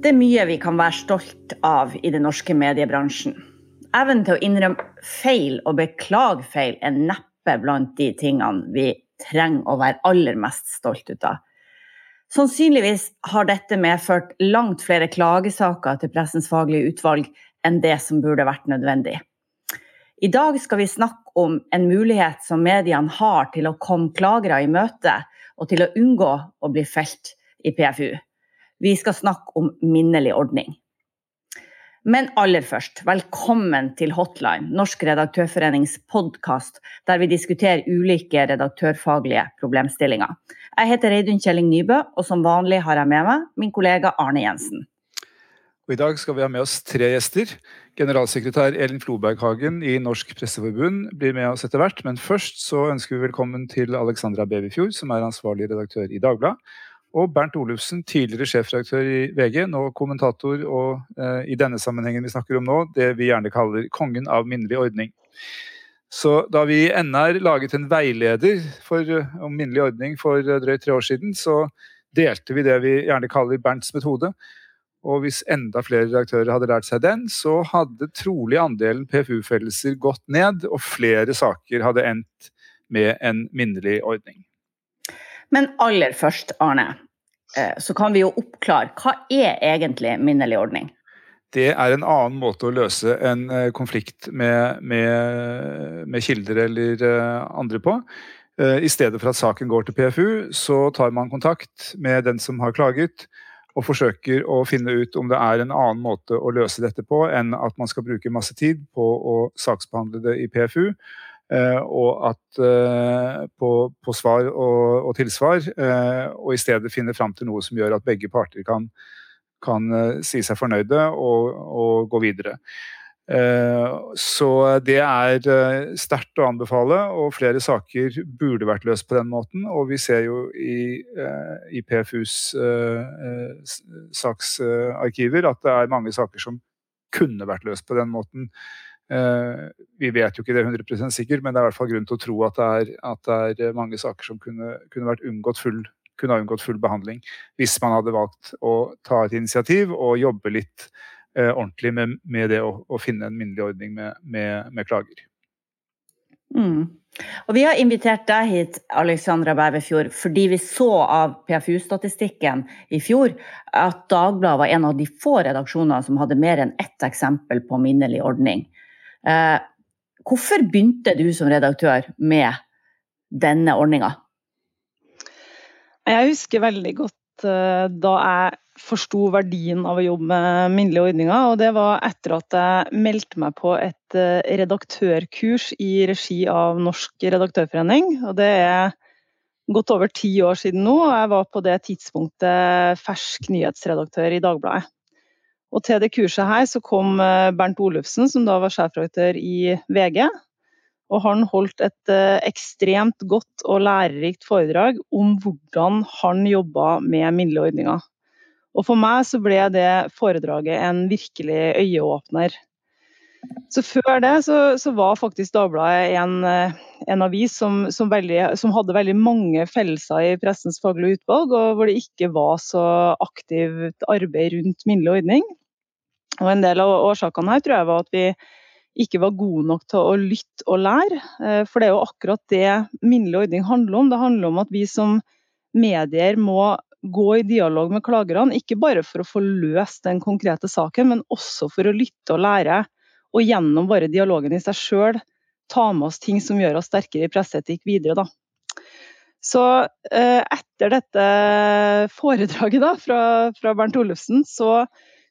Det er mye vi kan være stolt av i den norske mediebransjen. Evnen til å innrømme feil og beklage feil er neppe blant de tingene vi trenger å være aller mest stolt ut av. Sannsynligvis har dette medført langt flere klagesaker til Pressens faglige utvalg enn det som burde vært nødvendig. I dag skal vi snakke om en mulighet som mediene har til å komme klagere i møte, og til å unngå å bli felt i PFU. Vi skal snakke om minnelig ordning. Men aller først, velkommen til Hotline, Norsk redaktørforenings podkast, der vi diskuterer ulike redaktørfaglige problemstillinger. Jeg heter Reidun Kjelling Nybø, og som vanlig har jeg med meg min kollega Arne Jensen. Og I dag skal vi ha med oss tre gjester. Generalsekretær Elin Floberghagen i Norsk Presseforbund blir med oss etter hvert, men først så ønsker vi velkommen til Alexandra Beverfjord, som er ansvarlig redaktør i Dagbladet og Bernt Olufsen, tidligere sjefredaktør i VG, nå kommentator og eh, i denne sammenhengen vi snakker om nå, det vi gjerne kaller kongen av minnelig ordning. Så da vi i NR laget en veileder for, eh, om minnelig ordning for eh, drøyt tre år siden, så delte vi det vi gjerne kaller Bernts metode. Og hvis enda flere redaktører hadde lært seg den, så hadde trolig andelen PFU-fellelser gått ned, og flere saker hadde endt med en minnelig ordning. Men aller først, Arne, eh, så kan vi jo oppklare hva er egentlig minnelig ordning? Det er en annen måte å løse en eh, konflikt med, med, med kilder eller eh, andre på. I stedet for at saken går til PFU, så tar man kontakt med den som har klaget, og forsøker å finne ut om det er en annen måte å løse dette på enn at man skal bruke masse tid på å saksbehandle det i PFU. Eh, og at eh, på, på svar og, og tilsvar, eh, og i stedet finne fram til noe som gjør at begge parter kan, kan si seg fornøyde og, og gå videre. Så det er sterkt å anbefale, og flere saker burde vært løst på den måten. Og vi ser jo i, i PFUs saksarkiver at det er mange saker som kunne vært løst på den måten. Eh, vi vet jo ikke det 100% sikkert, men det er i hvert fall grunn til å tro at det er, at det er mange saker som kunne, kunne, unngått full, kunne ha unngått full behandling hvis man hadde valgt å ta et initiativ og jobbe litt eh, ordentlig med, med det å, å, finne en minnelig ordning med, med, med klager. Mm. Og Vi har invitert deg hit, Alexandra Bæverfjord, fordi vi så av PFU-statistikken i fjor at Dagbladet var en av de få redaksjoner som hadde mer enn ett eksempel på minnelig ordning. Eh, hvorfor begynte du som redaktør med denne ordninga? Jeg husker veldig godt eh, da jeg forsto verdien av å jobbe med minnelige ordninger. og Det var etter at jeg meldte meg på et eh, redaktørkurs i regi av Norsk redaktørforening. og Det er godt over ti år siden nå, og jeg var på det tidspunktet fersk nyhetsredaktør i Dagbladet. Og til det kurset her så kom eh, Bernt Olufsen, som da var sjefredaktør i VG. Og han holdt et eh, ekstremt godt og lærerikt foredrag om hvordan han jobba med midlerordninga. Og for meg så ble det foredraget en virkelig øyeåpner. Så før det så, så var faktisk Dagbladet en, eh, en avis som, som, veldig, som, hadde veldig mange fellelser i Pressens faglige utvalg, og hvor det ikke var så aktivt arbeid rundt minnelig ordning. Og En del av årsakene her tror jeg var at vi ikke var gode nok til å lytte og lære. Eh, for det er jo akkurat det minnelig ordning handler om. Det handler om at vi som medier må gå i dialog med klagerne, ikke bare for å få løst den konkrete saken, men også for å lytte og lære. Og gjennom bare dialogen i seg sjøl ta med oss ting som gjør oss sterkere i presseetikk videre. Da. Så eh, etter dette foredraget da, fra, fra Bernt Olufsen, så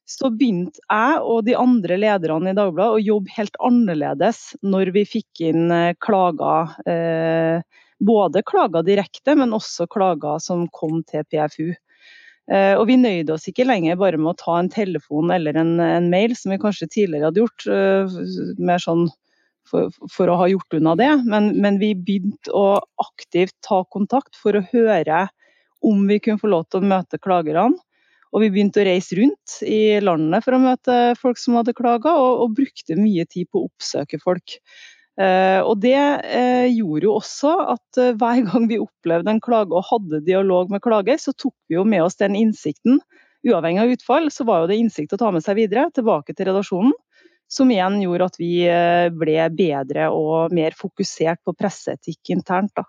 så begynte jeg og de andre lederne i Dagbladet å jobbe helt annerledes når vi fikk inn eh, klager. Eh, både klager direkte, men også klager som kom til PFU. Eh, og vi nøyde oss ikke lenger bare med å ta en telefon eller en, en mail, som vi kanskje tidligere hadde gjort, eh, mer sånn for, for, å ha gjort unna det, men, men, vi begynte å aktivt ta kontakt for å høre om vi kunne få lov til å møte klagerne. Og vi begynte å reise rundt i landet for å møte folk som hadde klaga, og, og brukte mye tid på å oppsøke folk. Eh, og Det eh, gjorde jo også at eh, hver gang vi opplevde en klage og hadde dialog med klager, så tok vi jo med oss den innsikten. Uavhengig av utfall, så var jo det innsikt å ta med seg videre, tilbake til redaksjonen. Som igjen gjorde at vi ble bedre og mer fokusert på presseetikk internt. Da.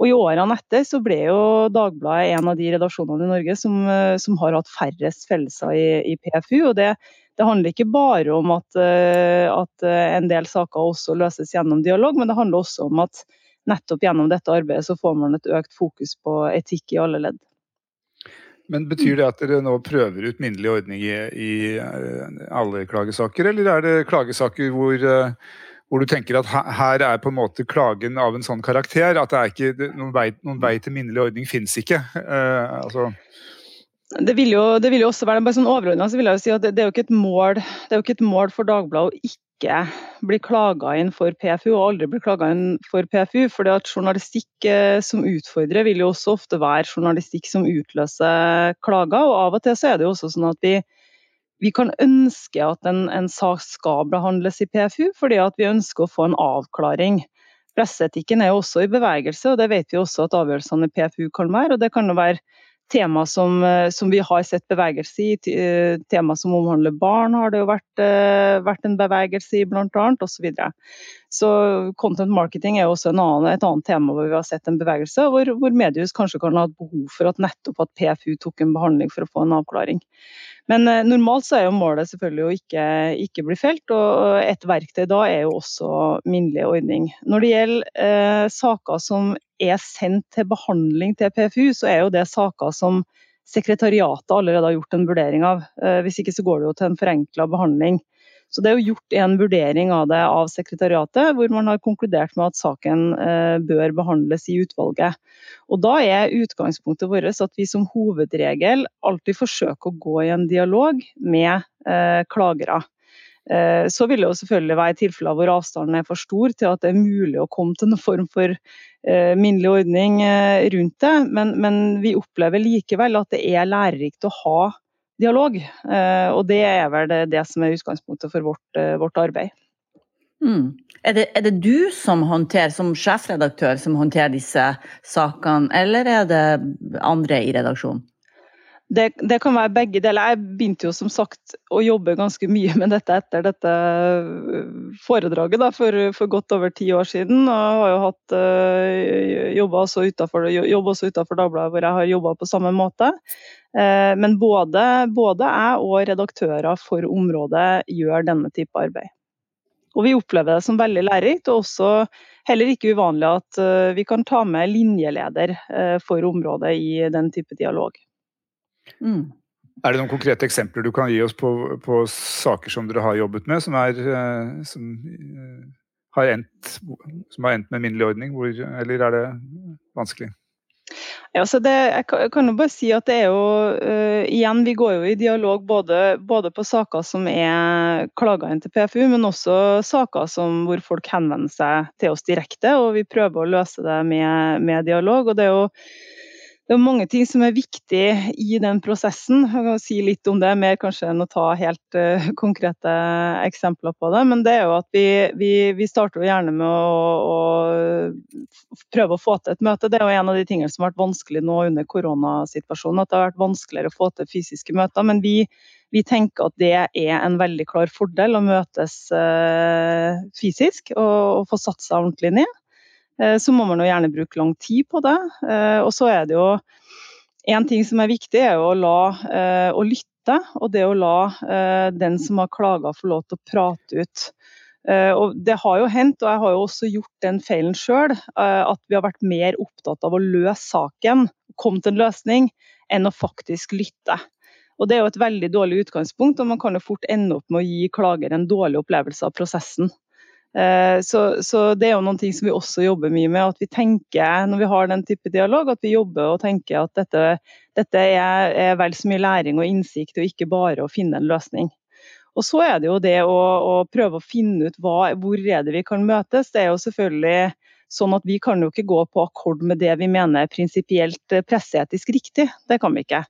Og I årene etter så ble jo Dagbladet en av de redaksjonene i Norge som, som har hatt færrest fellelser i, i, PFU. og det det handler ikke bare om at, eh, at, eh, en del saker også løses gjennom dialog, men det handler også om at nettopp gjennom dette arbeidet så får man et økt fokus på etikk i alle ledd. Men Betyr det at dere nå prøver ut minnelig ordning i, i eh, alle klagesaker, eller er det klagesaker hvor, hvor, du tenker at her er på en måte klagen av en sånn karakter at det er ikke, noen, vei, noen vei til minnelig ordning finnes ikke? Uh, altså det vil, jo, det vil jo, også være bare sånn overordnet, så vil jeg jo si at det, det, er jo mål, det er jo ikke et mål for Dagbladet å ikke bli klaga inn for PFU, og aldri bli klaga inn for PFU. fordi at Journalistikk eh, som utfordrer vil jo også ofte være journalistikk som utløser klager. og Av og til så er det jo også sånn at vi, vi kan ønske at en, en, sak skal behandles i PFU, fordi at vi ønsker å få en avklaring. Presseetikken er jo også i bevegelse, og det vet vi også at avgjørelsene i PFU kan være. og det kan jo være tema som, eh, som, vi har sett bevegelse i. Eh, tema som omhandler barn har det jo vært, eh, vært en bevegelse i, blant annet, osv. Så, så content marketing er også annen, et annet tema hvor vi har sett en bevegelse, hvor, hvor mediehus kanskje kan ha et behov for at nettopp at PFU tok en behandling for å få en avklaring. Men normalt så er jo målet selvfølgelig å ikke, ikke, bli felt, og et verktøy da er jo også minnelig ordning. Når det gjelder eh, saker som er sendt til behandling til PFU, så er jo det saker som sekretariatet allerede har gjort en vurdering av. Eh, hvis ikke så går det jo til en forenkla behandling. Så Det er jo gjort en vurdering av det av sekretariatet, hvor man har konkludert med at saken eh, bør behandles i utvalget. Og Da er utgangspunktet vårt at vi som hovedregel alltid forsøker å gå i en dialog med eh, klagere. Eh, så vil det jo selvfølgelig være tilfeller hvor avstanden er for stor til at det er mulig å komme til noen form for eh, minnelig ordning eh, rundt det, men, men vi opplever likevel at det er lærerikt å ha dialog. Og det er vel det, det som er utgangspunktet for vårt, vårt arbeid. Mm. Er, det, er, det, du som håndterer, som sjefredaktør, som håndterer disse sakene, eller er det andre i redaksjonen? Det, det, kan være begge deler. Jeg begynte jo som sagt å jobbe ganske mye med dette etter dette øh, foredraget da, for, for, godt over ti år siden. Og har jo hatt øh, jobba også utenfor, Dagbladet, hvor jeg har jobba på samme måte. Eh, men både, både jeg og redaktører for området gjør denne type arbeid. Og vi opplever det som veldig lærerikt, og også heller ikke uvanlig at øh, vi kan ta med linjeleder for området i den type dialog. Mm. Er det noen konkrete eksempler du kan gi oss på, på saker som dere har jobbet med, som, er, eh, som, eh, har, endt, som har endt med minnelig ordning, hvor, eller er det vanskelig? Ja, det, jeg kan jo bare si at det er jo uh, Igjen, vi går jo i dialog både, både på saker som er klaga inn til PFU, men også saker som, hvor folk henvender seg til oss direkte. og Vi prøver å løse det med, med dialog. og det er jo det er mange ting som er viktig i den prosessen. Jeg kan si litt om det, mer kanskje enn å ta helt uh, konkrete eksempler på det. Men det er jo at vi, vi, vi starter gjerne med å, å, prøve å få til et møte. Det er jo en av de tingene som har vært vanskelig nå under koronasituasjonen. At det har vært vanskeligere å få til fysiske møter. Men vi, vi tenker at det er en veldig klar fordel å møtes uh, fysisk og, og få satt seg ordentlig ned. Eh, så må man jo gjerne bruke lang tid på det. Eh, og så er det jo en ting som er viktig, er jo å la eh, å lytte. Og det å la den som har klaga få lov til å prate ut. Og det har jo hendt, og jeg har jo også gjort den feilen sjøl, at vi har vært mer opptatt av å løse saken, komme til en løsning, enn å faktisk lytte. Og Det er jo et veldig dårlig utgangspunkt, og man kan jo fort ende opp med å gi klager en dårlig opplevelse av prosessen. Eh, så, så, det er jo noen ting som vi også jobber mye med. At vi tenker, når vi har den type dialog, at vi jobber og tenker at dette, dette er, er, vel så mye læring og innsikt, og ikke bare å finne en løsning. Og så er det jo det å, å prøve å finne ut hva, hvor er det vi kan møtes. Det er jo selvfølgelig sånn at vi kan jo ikke gå på akkord med det vi mener er prinsipielt presseetisk riktig. Det kan vi ikke.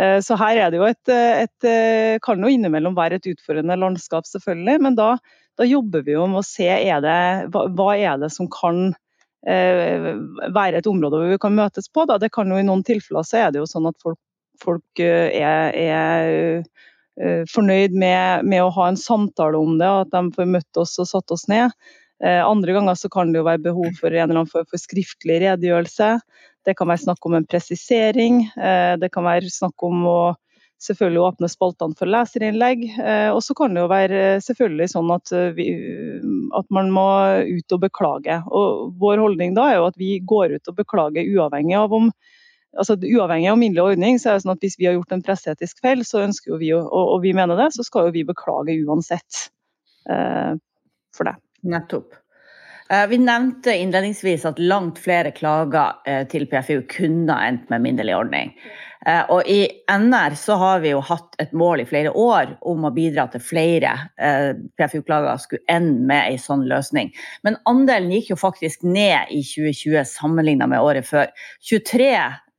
Eh, så her er det jo et, et kan jo innimellom være et utfordrende landskap, selvfølgelig. Men da da jobber vi jo med å se er det, hva, hva er det som kan eh, være et område hvor vi kan møtes på. Da. Det kan jo I noen tilfeller så er det jo sånn at folk, folk eh, er, er fornøyd med, med, å ha en samtale om det, at de får møtt oss og satt oss ned. Uh, andre ganger så kan det jo være behov for en eller annen form for skriftlig redegjørelse. Det kan være snakk om en presisering. Uh, det kan være snakk om å selvfølgelig åpne spaltene for leserinnlegg. Eh, og så kan det jo være eh, selvfølgelig sånn at, eh, vi, at, man må ut og beklage. Og vår holdning da er jo at vi går ut og beklager uavhengig av om altså Uavhengig av minnelig ordning, så er det sånn at hvis vi har gjort en presseetisk feil, så ønsker jo vi, og, og vi mener det, så skal jo vi beklage uansett eh, for det. Nettopp. Vi nevnte innledningsvis at langt flere klager til PFU kunne ha endt med minnelig ordning. Eh, og i NR så har vi jo hatt et mål i flere år om å bidra til flere eh, PFU-klager skulle ende med en sånn løsning. Men andelen gikk jo faktisk ned i 2020 sammenlignet med året før. 23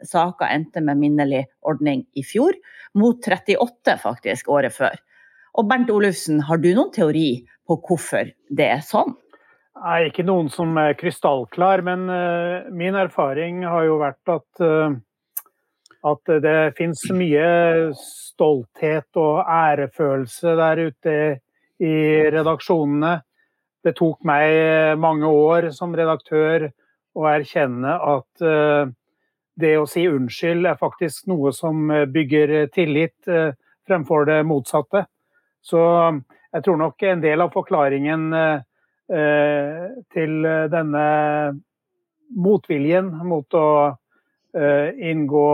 saker endte med minnelig ordning i fjor, mot 38 faktisk året før. Og Bernt Olufsen, har du noen teori på hvorfor det er sånn? Nei, Ikke noen som er krystallklar, men uh, min erfaring har jo vært at uh, at det fins mye stolthet og ærefølelse der ute i redaksjonene. Det tok meg mange år som redaktør å erkjenne at uh, det å si unnskyld er faktisk noe som bygger tillit eh, fremfor det motsatte. Så jeg tror nok en del av forklaringen eh, til denne motviljen mot å inngå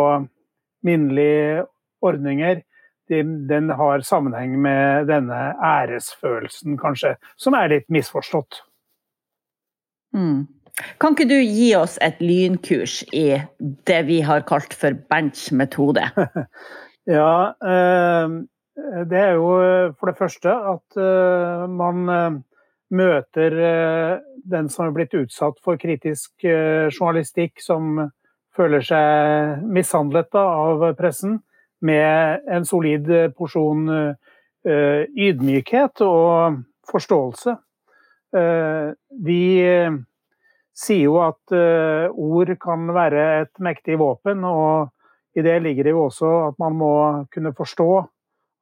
minnelige ordninger, den har sammenheng med denne æresfølelsen, kanskje, som er litt misforstått. Mm. Kan ikke du gi oss et lynkurs i det vi har kalt for Bernts metode? ja, eh, det er jo for det første at eh, man eh, møter den som er blitt utsatt for kritisk journalistikk, som føler seg mishandlet av pressen, med en solid porsjon ydmykhet og forståelse. Vi sier jo at ord kan være et mektig våpen, og i det ligger det jo også at man må kunne forstå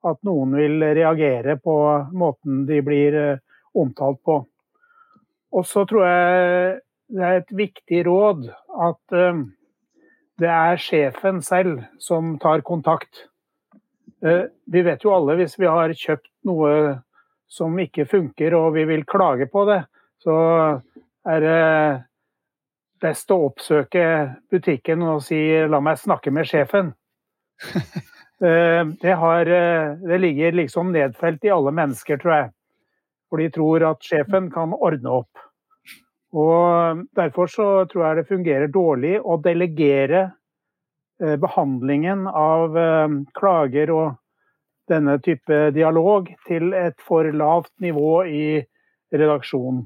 at noen vil reagere på måten de blir omtalt på. Og så tror jeg det er et viktig råd at det er sjefen selv som tar kontakt. Eh, vi vet jo alle hvis vi har kjøpt noe som ikke funker og vi vil klage på det, så er det best å oppsøke butikken og si 'la meg snakke med sjefen'. Eh, det, har, eh, det ligger liksom nedfelt i alle mennesker, tror jeg. For de tror at sjefen kan ordne opp. Og Derfor så tror jeg det fungerer dårlig å delegere eh, behandlingen av eh, klager og denne type dialog til et for lavt nivå i redaksjonen.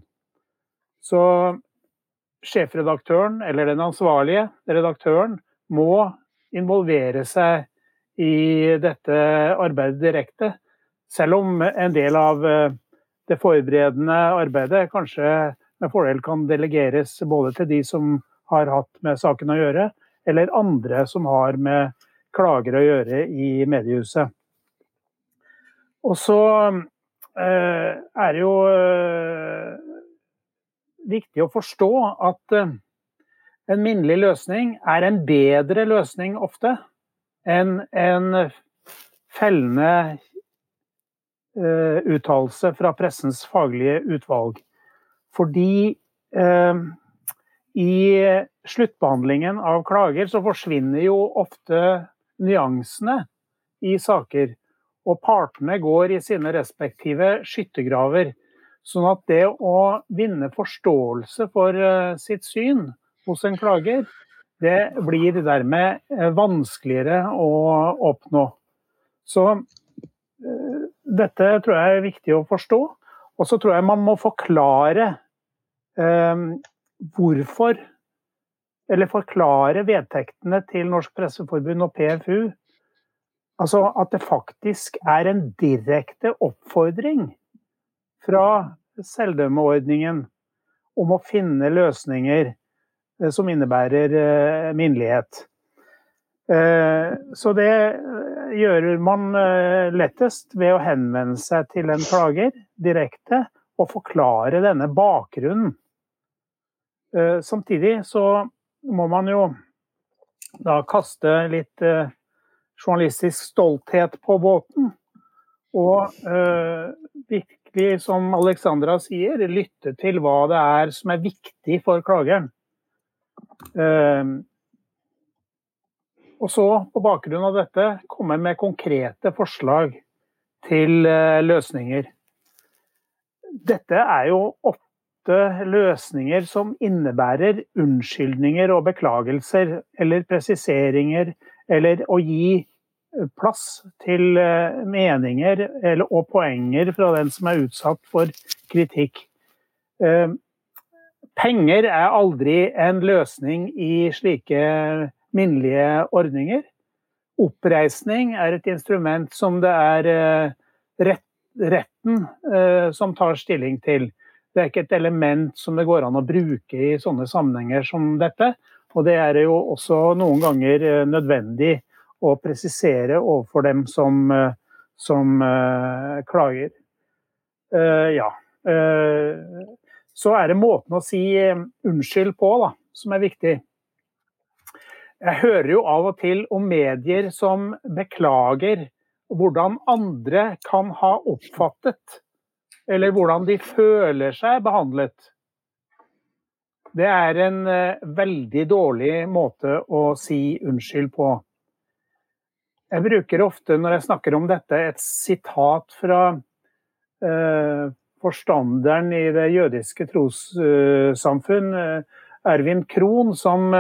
Så sjefredaktøren, eller den ansvarlige redaktøren, må involvere seg i dette arbeidet direkte. Selv om en del av eh, det forberedende arbeidet kanskje med fordel kan delegeres både til de som har hatt med saken å gjøre, eller andre som har med klager å gjøre i mediehuset. Og så eh, er det jo eh, viktig å forstå at en minnelig løsning er en bedre løsning ofte enn en fellende eh, uttalelse fra pressens faglige utvalg. Fordi eh, i sluttbehandlingen av klager så forsvinner jo ofte nyansene i saker. Og partene går i sine respektive skyttergraver. Sånn at det å vinne forståelse for sitt syn hos en klager, det blir dermed vanskeligere å oppnå. Så dette tror jeg er viktig å forstå. Og så tror jeg man må forklare eh, hvorfor Eller forklare vedtektene til Norsk Presseforbund og PFU. Altså at det faktisk er en direkte oppfordring fra selvdømmeordningen om å finne løsninger eh, som innebærer eh, minnelighet. Eh, så det gjør man lettest ved å henvende seg til en klager direkte og forklare denne bakgrunnen. Eh, samtidig så må man jo da kaste litt eh, journalistisk stolthet på båten. Og eh, virkelig, som Alexandra sier, lytte til hva det er som er viktig for klageren. Og så, på bakgrunn av dette, komme med konkrete forslag til løsninger dette er jo ofte løsninger som innebærer unnskyldninger og beklagelser, eller presiseringer, eller å gi eh, plass til meninger meninger og poenger fra den som er utsatt for kritikk. Eh, penger er aldri en løsning i slike minnelige ordninger. Oppreisning er et instrument som det er rett retten eh, som tar stilling til. Det er ikke et element som det går an å bruke i sånne sammenhenger som dette. Og det er jo også noen ganger eh, nødvendig å presisere overfor dem som, eh, som klager. Ja. Så er det måten å si unnskyld på da, som er viktig. Jeg hører jo av og til om medier som beklager hvordan andre kan ha oppfattet, eller hvordan de føler seg behandlet. Det er en uh, veldig dårlig måte å si unnskyld på. Jeg bruker ofte når jeg snakker om dette, et sitat fra uh, forstanderen i det jødiske trossamfunn, uh, Ervin Krohn, som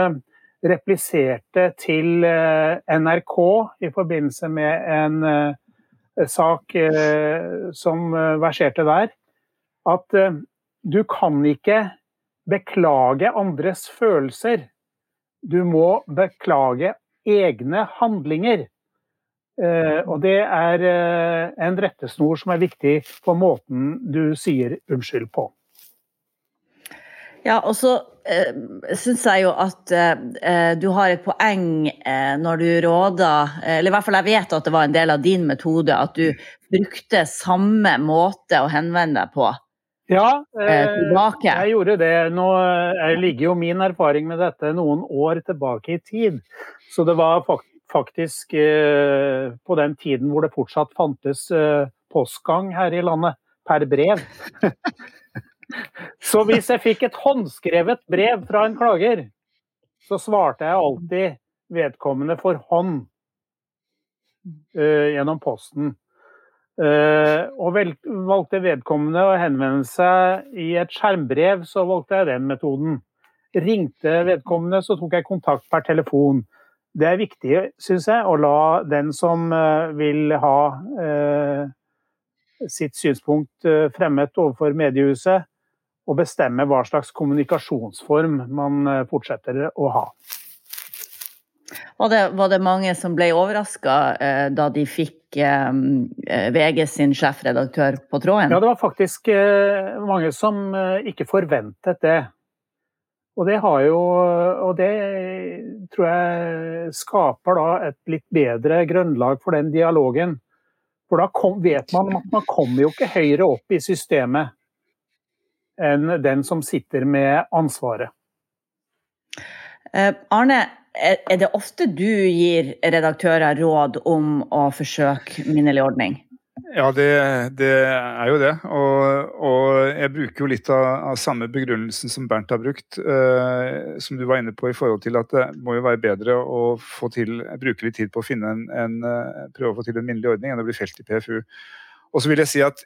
repliserte til eh, NRK i forbindelse med en eh, sak eh, som verserte der, at du kan ikke beklage andres følelser. Du må beklage egne handlinger. Og det er en rettesnor som er viktig for måten du sier unnskyld på. Ja, og så eh, syns jeg jo at eh, du har et poeng eh, når du råder Eller i hvert fall jeg vet at det var en del av din metode at du brukte samme måte å henvende deg på. Ja, eh, jeg gjorde det. Nå ligger jo min erfaring med dette noen år tilbake i tid. Så det var faktisk eh, på den tiden hvor det fortsatt fantes eh, postgang her i landet per brev. Så hvis jeg fikk et håndskrevet brev fra en klager, så svarte jeg alltid vedkommende for hånd uh, gjennom posten. Og valgte vedkommende å henvende seg i et skjermbrev, så valgte jeg den metoden. Ringte vedkommende, så tok jeg kontakt per telefon. Det er viktig, syns jeg, å la den som uh, vil ha sitt synspunkt fremmet overfor mediehuset, og bestemme hva slags kommunikasjonsform man eh, fortsetter å ha. Var det, var det mange som ble overraska eh, da de fikk eh, eh VG sin sjefredaktør på tråden? Ja, det var faktisk eh, mange som eh, ikke forventet det. Og det, jo, og det tror jeg skaper et litt bedre grunnlag for den dialogen. For da kom, vet man at man kommer jo ikke høyere opp i systemet enn den som sitter med ansvaret. Eh, Arne, er det ofte du gir redaktører råd om å forsøke minnelig ordning? Ja, det, det, er jo det. Og, og, jeg bruker jo litt av, av, samme begrunnelsen som Bernt har brukt, eh, som du var inne på i forhold til at det må jo være bedre å til, bruke litt tid på å finne en, en uh, prøve å få til en minnelig ordning enn å bli felt i PFU. Og så vil jeg si at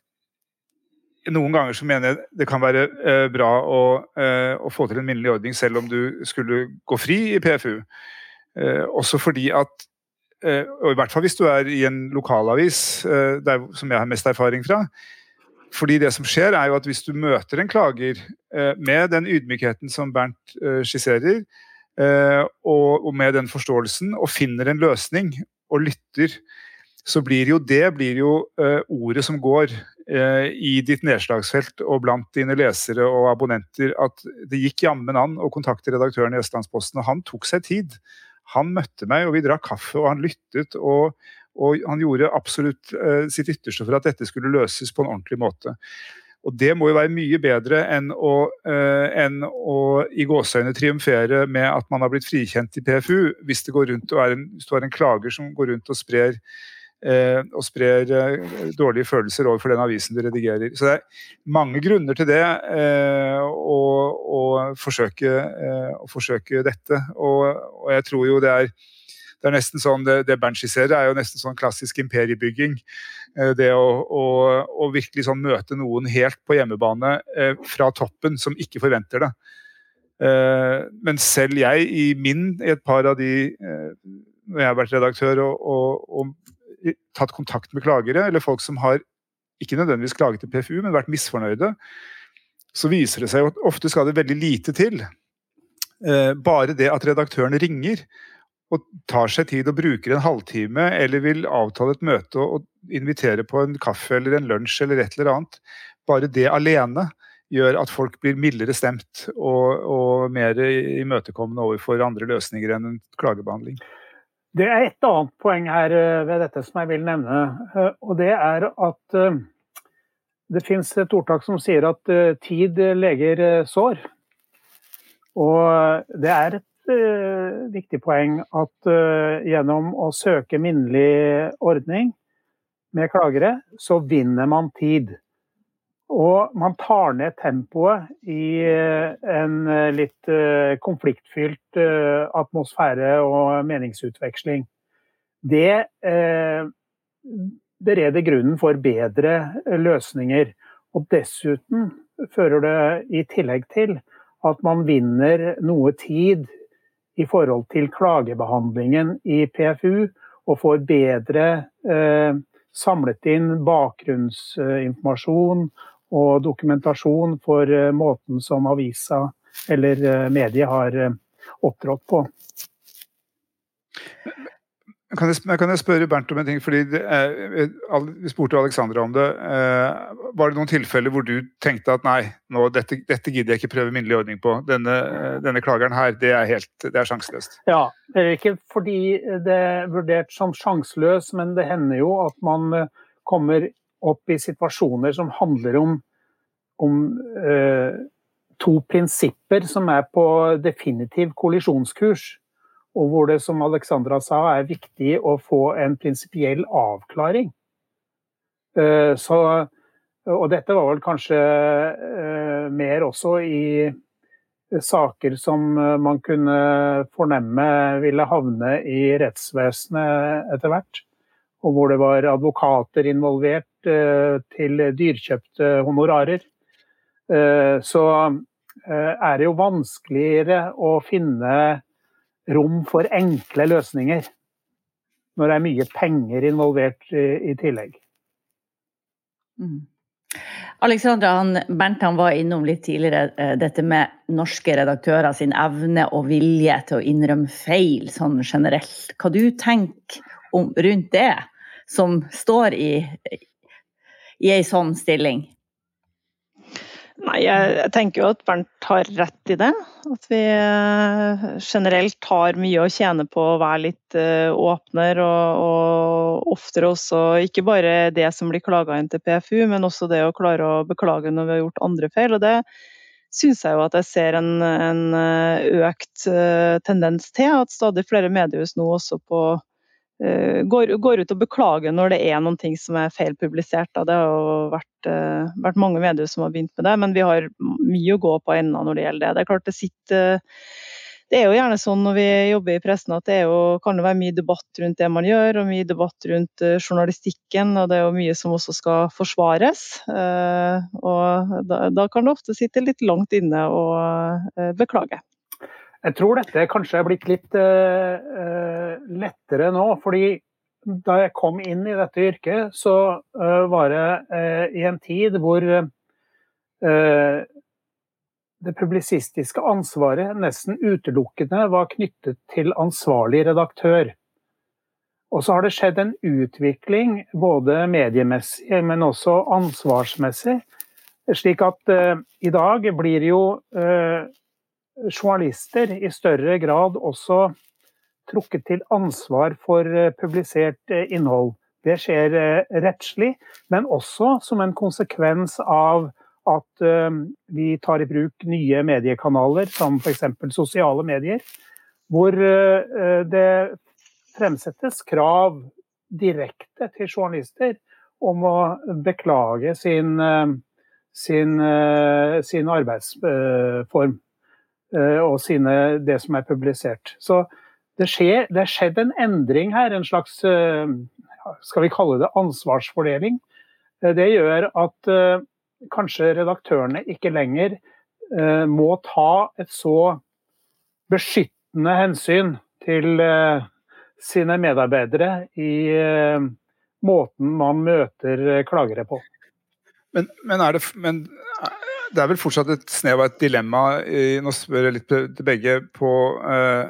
noen ganger så mener jeg det kan være eh, bra å, eh, å, få til en minnelig ordning selv om du skulle gå fri i PFU. Eh, også fordi at eh, og I hvert fall hvis du er i en lokalavis, eh, der, som jeg har mest erfaring fra. Fordi det som skjer er jo at Hvis du møter en klager eh, med den ydmykheten som Bernt skisserer, og, med den forståelsen, og finner en løsning og lytter så blir jo det blir jo ordet som går i ditt nedslagsfelt og blant dine lesere og abonnenter, at det gikk jammen an å kontakte redaktøren i Østlandsposten, og han tok seg tid. Han møtte meg, og vi drakk kaffe, og han lyttet. og, og han gjorde absolutt eh, sitt ytterste for at dette skulle løses på en ordentlig måte. Og Det må jo være mye bedre enn å, enn å i gåseøyne triumfere med at man har blitt frikjent i PFU, hvis det går rundt og er en, hvis du har en klager som går rundt og sprer eh, og sprer eh, dårlige følelser overfor den avisen du redigerer. Så det er mange grunner til det, eh, å, å, forsøke, eh, å, forsøke, dette. Og, og, jeg tror jo det er det er nesten sånn, det, det Bernt er jo nesten sånn klassisk imperiebygging. Eh, det å, å, å, virkelig sånn møte noen helt på hjemmebane eh, fra toppen, som ikke forventer det. Men selv jeg, i min, i et par av de når jeg har vært redaktør og, og, og tatt kontakt med klagere, eller folk som har ikke nødvendigvis klaget til PFU, men vært misfornøyde, så viser det seg at ofte skal det veldig lite til. Eh, bare det at redaktøren ringer og tar seg tid og bruker en halvtime, eller vil avtale et møte og invitere på en kaffe eller en lunsj eller et eller annet, bare det alene gjør at folk blir mildere stemt og, og mer imøtekommende overfor andre løsninger enn en klagebehandling. Det er et annet poeng her eh, ved dette som jeg vil nevne. Eh, og det er at eh, det fins et ordtak som sier at tid leger sår. Og det er et viktig poeng at gjennom å søke minnelig ordning med klagere, så vinner man tid. Og man tar ned tempoet i eh, en eh, litt eh, konfliktfylt atmosfære og meningsutveksling. Det bereder grunnen for bedre løsninger. Og dessuten fører det i tillegg til at man vinner noe tid i forhold til klagebehandlingen i PFU, og får bedre samlet inn bakgrunnsinformasjon og dokumentasjon for eh, måten som avisa eller eh, mediet har eh, opptrådt på. Kan jeg, kan jeg, spørre Bernt om en ting? fordi er, Vi spurte Alexandra om det. Var det noen tilfeller hvor du tenkte at nei, nå, dette, dette, gidder jeg ikke prøve minnelig ordning på. Denne, denne klageren her, det er helt, det er sjanseløst. Ja, det er ikke fordi det er vurdert som sjanseløs, men det hender jo at man kommer opp i situasjoner som handler om, om eh, to prinsipper som er på definitiv kollisjonskurs. Og hvor det, som Alexandra sa, er viktig å få en prinsipiell avklaring. Eh, så, og dette var vel kanskje eh, mer også i saker som man kunne fornemme ville havne i rettsvesenet etter hvert og hvor det var advokater involvert eh, til dyrkjøpte honorarer, eh, så eh, er det jo vanskeligere å finne rom for enkle løsninger når det er mye penger involvert i tillegg. Mm. Alexandra, han, Bernt han var innom litt tidligere dette med norske redaktører sin evne og vilje til å innrømme feil sånn generelt. Hva du tenker om, rundt det, som står i, i ei sånn stilling? Nei, jeg tenker jo at Bernt har rett i det. At vi eh, generelt har mye å tjene på å være litt eh, åpner og, og oftere også ikke bare det som blir klaga inn til PFU, men også det å klare å beklage når vi har gjort andre feil. og det syns jeg jo at jeg ser en, en eh, økt tendens til. At stadig flere mediehus nå også på går, går, ut og beklager når det er noen ting som er feilpublisert. Det har vært, uh, vært, mange medier som har begynt med det, men vi har mye å gå på ennå når det gjelder det. Det er klart det sitter, det er jo gjerne sånn når vi jobber i pressen at det jo, kan det være mye debatt rundt det man gjør, og mye debatt rundt journalistikken. Og det er jo mye som også skal forsvares. Og da, da, kan det ofte sitte litt langt inne uh, beklage. Jeg tror dette kanskje er blitt litt lettere nå. fordi da jeg kom inn i dette yrket, så var det i en tid hvor det publisistiske ansvaret nesten utelukkende var knyttet til ansvarlig redaktør. Og så har det skjedd en utvikling både mediemessig, men også ansvarsmessig. Slik at uh, i dag blir jo uh, journalister i større grad også trukket til ansvar for uh, publisert innhold. Det skjer rettslig, men også som en konsekvens av at eh, vi tar i bruk nye mediekanaler, som f.eks. sosiale medier, hvor eh, det fremsettes krav direkte til journalister om å beklage sin, eh, sin, sin arbeidsform og sine, det som er publisert. Så det, skjer, det er skjedd en endring her, en slags skal vi kalle det ansvarsfordeling. Det gjør at kanskje redaktørene ikke lenger eh, må ta et så beskyttende hensyn til eh, sine medarbeidere i eh, måten man møter eh, klagere på. Men, men, det, men, det, er vel fortsatt et snev av et dilemma, nå spør jeg litt til begge, på uh,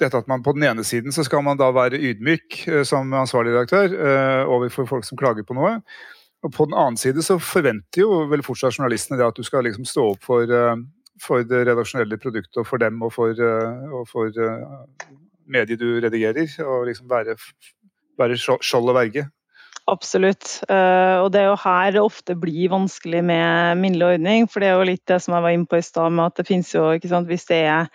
dette at man på den ene siden så skal man da være ydmyk uh, som ansvarlig redaktør overfor folk som klager på noe. Og På den annen side så forventer jo vel fortsatt journalistene det at du skal liksom stå opp for, for det redaksjonelle produktet og for dem og for, og for mediet du redigerer. Og liksom være, være skjold og verge. Absolutt. Og det er jo her det ofte blir vanskelig med minnelig ordning. For det er jo litt det som jeg var inne på i stad, med at det finnes jo ikke sant, Hvis det er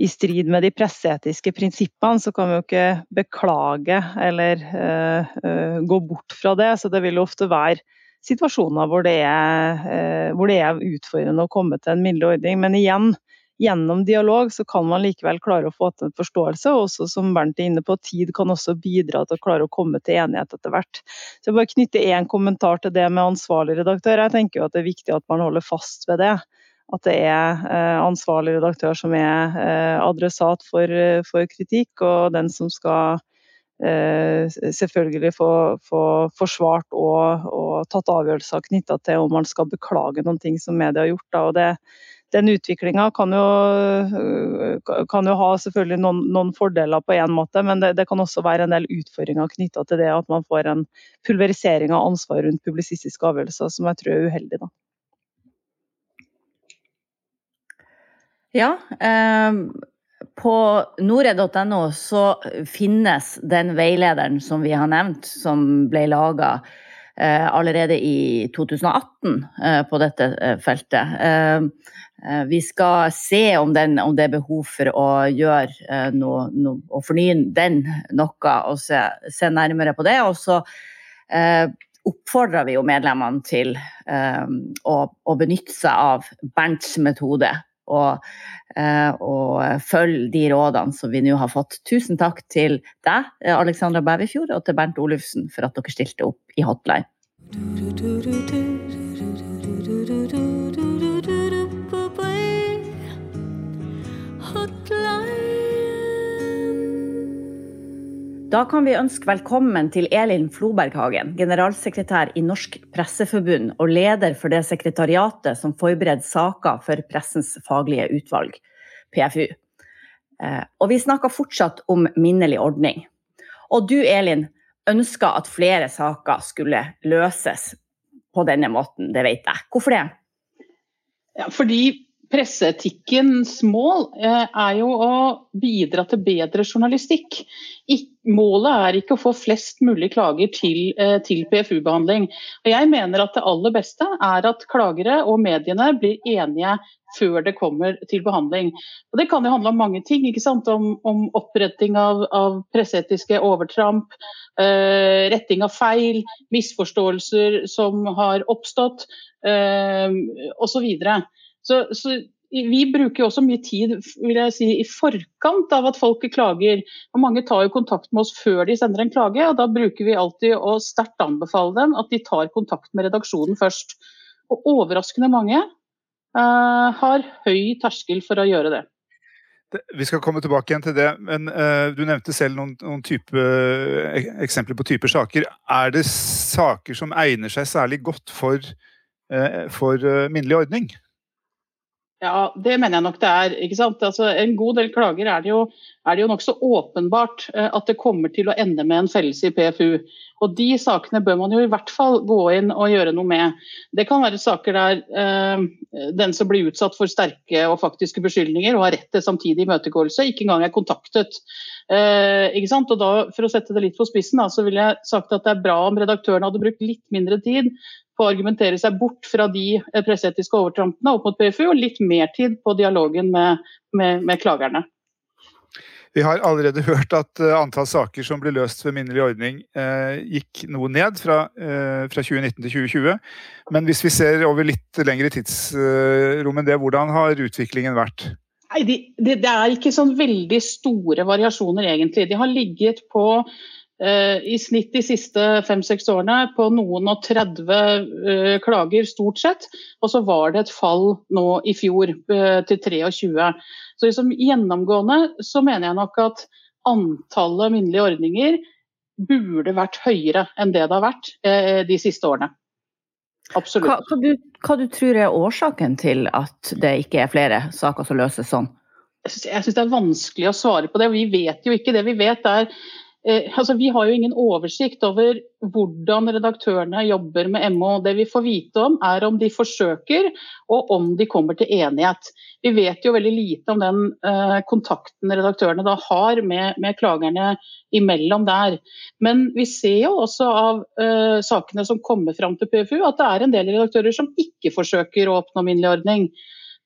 i strid med de presseetiske prinsippene, så kan vi jo ikke beklage eller uh, uh, gå bort fra det. Så det vil jo ofte være situasjoner hvor det, er, uh, hvor det er utfordrende å komme til en minnelig ordning. Men igjen, gjennom dialog så kan man likevel klare å få til en forståelse. Og også som Bernt er inne på, tid kan også bidra til å klare å komme til enighet etter hvert. Så jeg bare knytter én kommentar til det med ansvarlig redaktør. Jeg tenker jo at det er viktig at man holder fast ved det. At det er eh, ansvarlig redaktør som er eh, adressat for, for kritikk, og den som skal Eh, selvfølgelig få, få forsvart og, og, tatt avgjørelser knytta til om man skal beklage noen ting som media har gjort. Da. Og det, den utviklinga kan, kan, jo ha selvfølgelig noen, noen fordeler på én måte, men det, det, kan også være en del utfordringer knytta til det at man får en pulverisering av ansvar rundt publisistiske avgjørelser, som jeg tror er uheldig. da. Ja, eh, på norred.no så finnes den veilederen som vi har nevnt, som ble laga allerede i 2018 eh, på dette eh, feltet. Eh, eh, vi skal se om, den, om, det er behov for å gjøre eh, noe, noe Å fornye den noe og se, se, nærmere på det. Og så oppfordrer vi jo medlemmene til å, å benytte seg av Bernts metode og, eh, og følge de rådene som vi nå har fått. Tusen takk til deg, Alexandra Bæverfjord, og til Bernt Olufsen for at dere stilte opp i Hotline. Da kan vi ønske velkommen til Elin Floberghagen, generalsekretær i Norsk Presseforbund og leder for det sekretariatet som forbereder saker for Pressens faglige utvalg, PFU. Eh, og vi snakker fortsatt om minnelig ordning. Og du Elin, ønsker at flere saker skulle løses på denne måten, det vet jeg. Hvorfor det? Ja, fordi presseetikkens mål eh, er jo å bidra til bedre journalistikk. Målet er ikke å få flest mulig klager til, eh, til PFU-behandling. Og Jeg mener at det aller beste er at klagere og mediene blir enige før det kommer til behandling. Og Det kan jo handle om mange ting. ikke sant? Om, om oppretting av, av presseetiske overtramp, uh, retting av feil, misforståelser som har oppstått, uh, osv. Så, så vi bruker jo også mye tid vil jeg si, i forkant av at folk klager. Og mange tar jo kontakt med oss før de sender en klage, og da bruker vi alltid å sterkt anbefale dem at de tar kontakt med redaksjonen først. Og overraskende mange uh, har høy terskel for å gjøre det. Vi skal komme tilbake igjen til det, men uh, du nevnte selv noen, noen type, eksempler på typer saker. Er det saker som egner seg særlig godt for, uh, for minnelig ordning? Ja, det mener jeg nok det er. ikke sant? Altså, en god del klager er det jo, er det jo nokså åpenbart eh, at det kommer til å ende med en fellelse i PFU. Og De sakene bør man jo i hvert fall gå inn og gjøre noe med. Det kan være saker der eh, den som blir utsatt for sterke og faktiske beskyldninger og har rett til samtidig imøtegåelse, ikke engang er kontaktet. Eh, ikke sant? Og da, For å sette det litt på spissen, da, så ville jeg sagt at det er bra om redaktøren hadde brukt litt mindre tid på å argumentere seg bort fra de eh, presseetiske overtrampene opp mot PFU, og litt mer tid på dialogen med, med, med klagerne. Vi har allerede hørt at uh, antall saker som ble løst ved minnelig ordning, eh, gikk noe ned fra, eh, fra, 2019 til 2020. Men hvis vi ser over litt lengre tidsrom enn det, hvordan har utviklingen vært? Nei, de, de, Det er ikke sånn veldig store variasjoner, egentlig. De har ligget på Eh, i snitt de siste fem-seks årene på noen og 30 eh, klager, stort sett. Og så var det et fall nå i fjor eh, til 23. Så liksom gjennomgående så mener jeg nok at antallet minnelige ordninger burde vært høyere enn det det har vært de siste årene. Absolutt. Hva, hva, du, hva du tror er årsaken til at det ikke er flere saker som løses sånn? Jeg syns det er vanskelig å svare på det. Vi vet jo ikke det. Vi vet er Eh, altså, vi har jo ingen oversikt over hvordan redaktørene jobber med MO. Det vi får vite om, er om de forsøker, og om de kommer til enighet. Vi vet jo veldig lite om den eh, kontakten redaktørene da har med, med, klagerne imellom der. Men vi ser jo også av eh, sakene som kommer fram til PFU, at det er en del redaktører som ikke forsøker å oppnå minnelig ordning.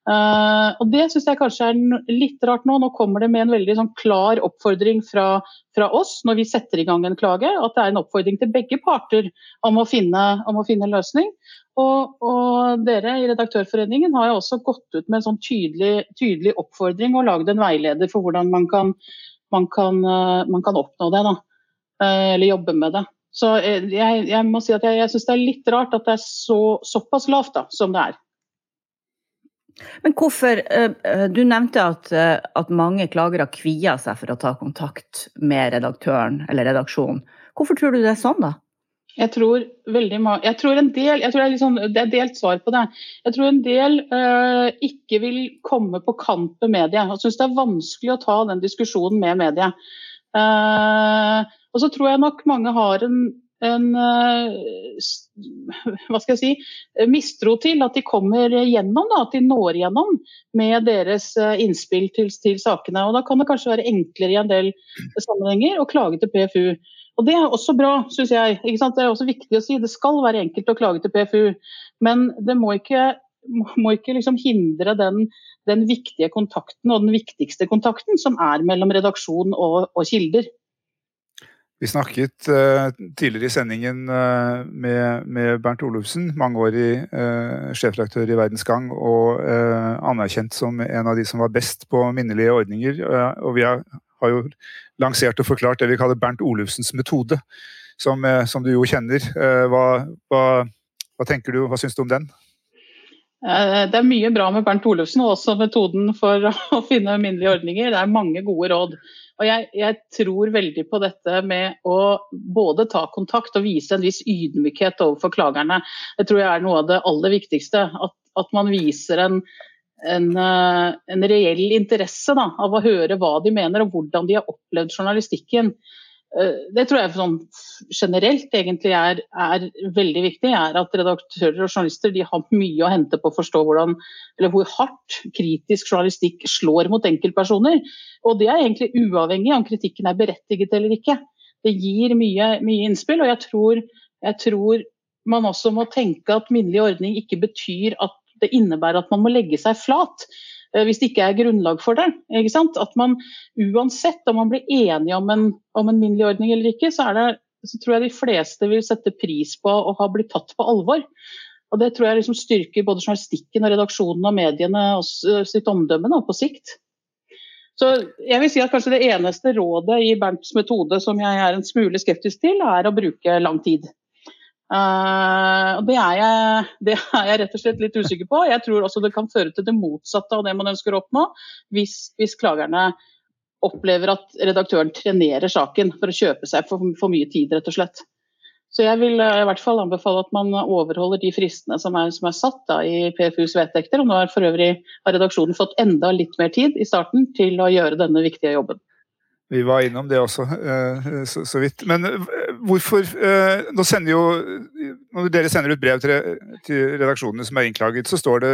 Uh, og Det syns jeg kanskje er litt rart nå. Nå kommer det med en veldig sånn klar oppfordring fra, fra, oss når vi setter i gang en klage. At det er en oppfordring til begge parter om å finne, om å finne en løsning. Og, og, dere i Redaktørforeningen har jo også gått ut med en sånn tydelig, tydelig oppfordring og lagd en veileder for hvordan man kan, man kan, uh, man kan oppnå det. da, uh, Eller jobbe med det. Så jeg, jeg må si at jeg, jeg syns det er litt rart at det er så, såpass lavt da, som det er. Men hvorfor eh, eh, Du nevnte at, eh, at mange klagere kvier seg for å ta kontakt med redaktøren eller redaksjonen. Hvorfor tror du det er sånn, da? Jeg tror veldig jeg tror en del, jeg tror det, er liksom, det er delt svar på det. Jeg tror en del uh, ikke vil komme på kant med media og syns det er vanskelig å ta den diskusjonen med media. Uh, og så tror jeg nok mange har en en eh, hva skal jeg si, mistro til at de kommer gjennom, da, at de når gjennom med deres eh, innspill til, til, sakene. Og Da kan det kanskje være enklere i en del sammenhenger å klage til PFU. Og Det er også bra, syns jeg. Det er også viktig å si. Det skal være enkelt å klage til PFU, men det må ikke, må ikke liksom hindre den, den, viktige kontakten og den viktigste kontakten som er mellom redaksjon og, og kilder. Vi snakket uh, tidligere i sendingen uh, med, med, Bernt Olufsen, mangeårig uh, sjefredaktør i Verdens Gang og anerkjent som en av de som var best på minnelige ordninger. og vi har, har, jo lansert og forklart det vi kaller Bernt Olufsens metode, som, som du jo kjenner. Hva, hva, hva, tenker du, hva syns du om den? Det er mye bra med Bernt Olufsen, og også metoden for å finne minnelige ordninger. Det er mange gode råd. Og jeg, jeg, tror veldig på dette med å både ta kontakt og vise en viss ydmykhet overfor klagerne. Det tror jeg er noe av det aller viktigste. At, at man viser en, en, eh, en reell interesse da, av å høre hva de mener og hvordan de har opplevd journalistikken. Eh, det tror jeg sånn generelt egentlig er, er, veldig viktig. er At redaktører og journalister har mye å hente på å forstå hvordan, hvor hardt kritisk journalistikk slår mot enkeltpersoner. Og det er egentlig uavhengig om kritikken er berettiget eller ikke. Det gir mye, mye innspill, og jeg tror, jeg tror man også må tenke at minnelig ordning ikke betyr at det innebærer at man må legge seg flat. Eh, hvis det ikke er grunnlag for det. At man uansett om man blir enige om en, om en minnelig ordning eller ikke, så, det, så, tror jeg de fleste vil sette pris på å ha blitt tatt på alvor. Og Det tror jeg liksom styrker både journalistikken og redaksjonen og mediene og sitt omdømme da, på sikt. Så jeg vil si at kanskje Det eneste rådet i Bernts metode som jeg er en smule skeptisk til, er å bruke lang tid. Uh, det, er jeg, det, er jeg, rett og slett litt usikker på. Jeg tror også det kan føre til det motsatte av det man ønsker å oppnå, hvis, hvis klagerne opplever at redaktøren trenerer saken for å kjøpe seg for, for mye tid, rett og slett. Så jeg vil uh, i hvert fall anbefale at man overholder de fristene som er, som er satt da, i PFUs vedtekter. Og nå har for øvrig har redaksjonen fått enda litt mer tid i starten til å gjøre denne viktige jobben. Vi var innom det også, eh, så, så vidt. Men hvorfor eh, Nå sender jo Når dere sender ut brev til, til redaksjonene som er innklaget, så står det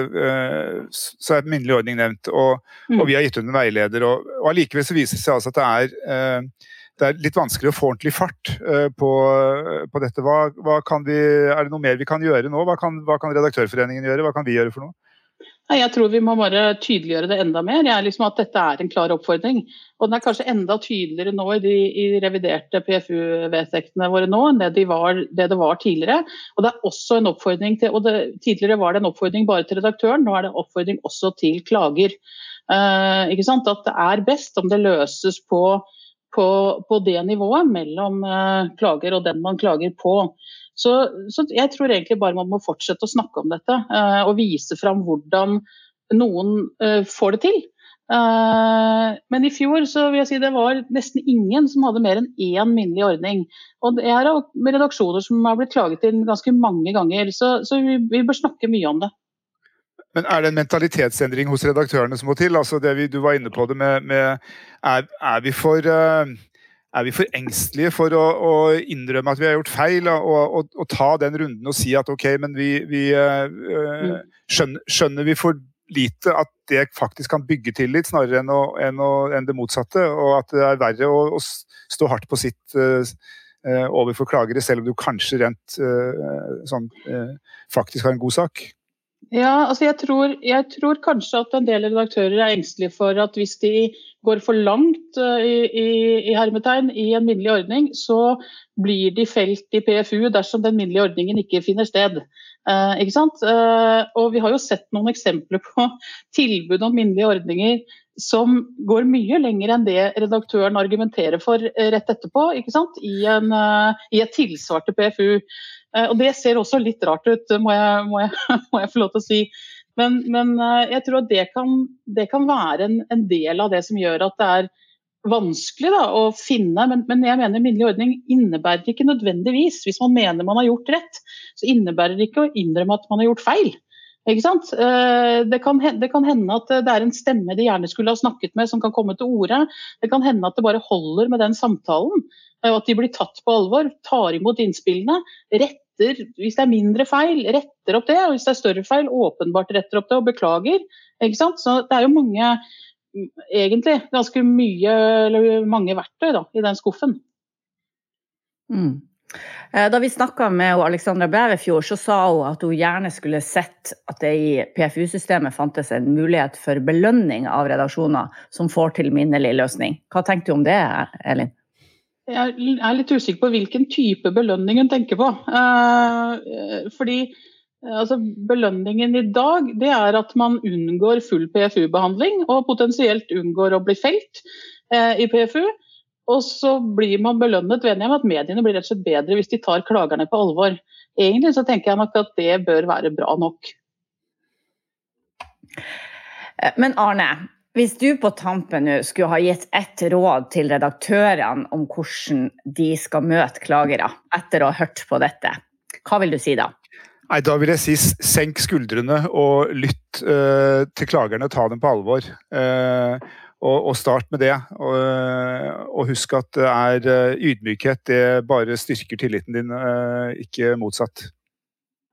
så er minnelig ordning nevnt, og, mm. og, vi har gitt ut en veileder. og, og Allikevel så viser det seg altså at det er, det er litt vanskelig å få ordentlig fart på, på dette. Hva, hva vi, er det noe mer vi kan gjøre nå? Hva kan, hva kan Redaktørforeningen gjøre? Hva kan vi gjøre for noe? Jeg tror vi må bare tydeliggjøre det enda mer. Jeg er liksom at Dette er en klar oppfordring. Og Den er kanskje enda tydeligere nå i de, i reviderte PFU-vedtektene våre nå enn det, de var, det, det var tidligere. Og det er også en oppfordring til, og det, Tidligere var det en oppfordring bare til redaktøren, nå er det en oppfordring også til klager. Uh, ikke sant? At det er best om det løses på, på, på det nivået mellom uh, klager og den man klager på. Så, så, jeg tror egentlig bare man må fortsette å snakke om dette uh, og vise fram hvordan noen uh, får det til. Uh, men i fjor så vil jeg si det var nesten ingen som hadde mer enn én minnelig ordning. Og det er redaksjoner som har blitt klaget inn ganske mange ganger, så, så vi, vi, bør snakke mye om det. Men er det en mentalitetsendring hos redaktørene som må til? Altså det vi, Du var inne på det med, med er, er, vi for er vi for engstelige for å, å, innrømme at vi har gjort feil, og, og, og, ta den runden og si at ok, men vi, vi øh, skjønner, skjønner, vi for lite at det faktisk kan bygge tillit, snarere enn, å, enn, enn det motsatte. Og at det er verre å, å stå hardt på sitt øh, overfor klagere, selv om du kanskje rent øh, sånn, faktisk har en god sak. Ja, altså jeg tror, jeg tror, kanskje at en del redaktører er engstelige for at hvis de går for langt uh, i, i, i, hermetegn i en minnelig ordning, så blir de felt i PFU dersom den minnelige ordningen ikke finner sted. Eh, ikke sant? Eh, og vi har jo sett noen eksempler på tilbud om minnelige ordninger som går mye lenger enn det redaktøren argumenterer for rett etterpå, ikke sant? I, en, i et tilsvar til PFU. Eh, og Det ser også litt rart ut, må jeg, må jeg, må jeg få lov til å si. Men, men, eh, jeg tror at det kan, det kan være en, en, del av det som gjør at det er vanskelig da, å finne. Men, men jeg mener minnelig ordning innebærer ikke nødvendigvis, hvis man mener man har gjort rett, så innebærer det ikke å innrømme at man har gjort feil. Eh, det kan, det kan, hende at det er en stemme de gjerne skulle ha snakket med, som kan komme til orde. Det kan hende at det bare holder med den samtalen. Og at de blir tatt på alvor, tar imot innspillene, rett retter, hvis det er mindre feil, retter opp det. Og hvis det er større feil, åpenbart retter opp det og beklager. Ikke sant? Så det er jo mange, egentlig ganske mye, eller mange verktøy da, i den skuffen. Mm. Eh, da vi snakka med Alexandra Bæverfjord, så sa hun at hun gjerne skulle sett at det i PFU-systemet fantes en mulighet for belønning av redaksjoner som får til minnelig løsning. Hva tenkte du om det, Elin? Jeg er litt usikker på hvilken type belønning hun tenker på. Eh, fordi eh, altså, Belønningen i dag det er at man unngår full PFU-behandling og potensielt unngår å bli felt eh, i PFU. Og så blir man belønnet ved at mediene blir rett og slett bedre hvis de tar klagerne på alvor. Egentlig så tenker jeg nok at det bør være bra nok. Men Arne, hvis du på tampen nå skulle ha gitt ett råd til redaktørene om hvordan de skal møte klagere etter å ha hørt på dette, hva vil du si da? Nei, Da vil jeg si senk skuldrene og lytt uh, til klagerne. Ta dem på alvor. Uh, og, og, start med det. Og, og, husk at det er uh, ydmykhet. Det bare styrker tilliten din, ikke motsatt.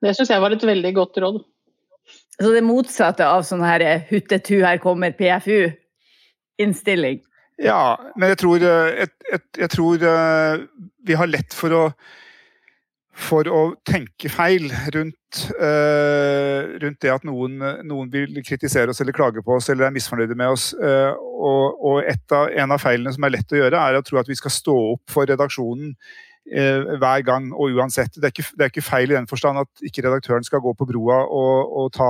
Det syns jeg var et veldig godt råd. Så det motsatte av sånn her eh, huttetu, her kommer PFU-innstilling? Ja, men jeg tror, eh, jeg, jeg, jeg tror, eh, vi har lett for å, for å tenke feil rundt, uh, rundt det at noen, noen, vil kritisere oss eller klage på oss eller er misfornøyde med oss. Uh, og, og av, en av feilene som er lett å gjøre, er å tro at vi skal stå opp for redaksjonen hver gang og uansett. Det er, ikke, det er, ikke, feil i den forstand at ikke redaktøren skal gå på broa og, og, ta,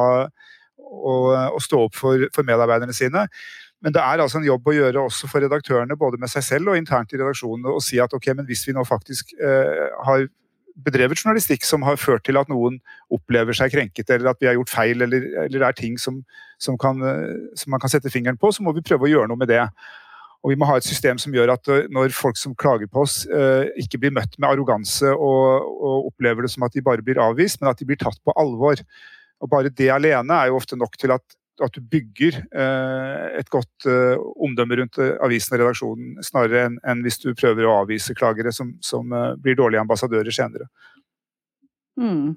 og, og stå opp for, for, medarbeiderne sine. Men det er altså en jobb å gjøre også for redaktørene, både med seg selv og internt i redaksjonen, å si at ok, men hvis vi nå faktisk eh, har bedrevet journalistikk som har ført til at noen opplever seg krenket, eller at vi har gjort feil, eller, eller det er ting som, som, kan, eh, som, man kan sette fingeren på, så må vi prøve å gjøre noe med det. Og Vi må ha et system som gjør at eh, når folk som klager på oss, eh, ikke blir møtt med arroganse og, og, opplever det som at de bare blir avvist, men at de blir tatt på alvor. Og Bare det alene er jo ofte nok til at, at du bygger eh, et godt omdømme rundt avisen og redaksjonen, snarere enn en hvis du prøver å avvise klagere som, som blir dårlige ambassadører senere. Mm.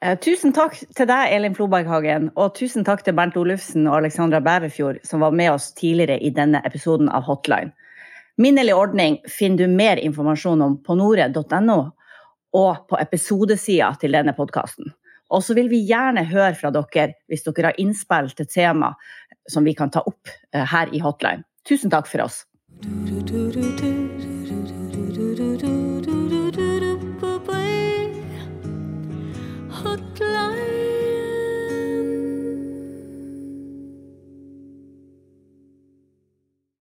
Eh, tusen takk til deg, Elin Floberghagen, og tusen takk til Bernt Olufsen og Alexandra Bæverfjord, som var med oss tidligere i denne episoden av Hotline. Minnelig ordning finner du mer informasjon om på nore.no og på episodesida til denne podkasten. Og så vil vi gjerne høre fra dere hvis dere har innspill til tema som vi kan ta opp eh, her i Hotline. Tusen takk for oss. Du, du, du,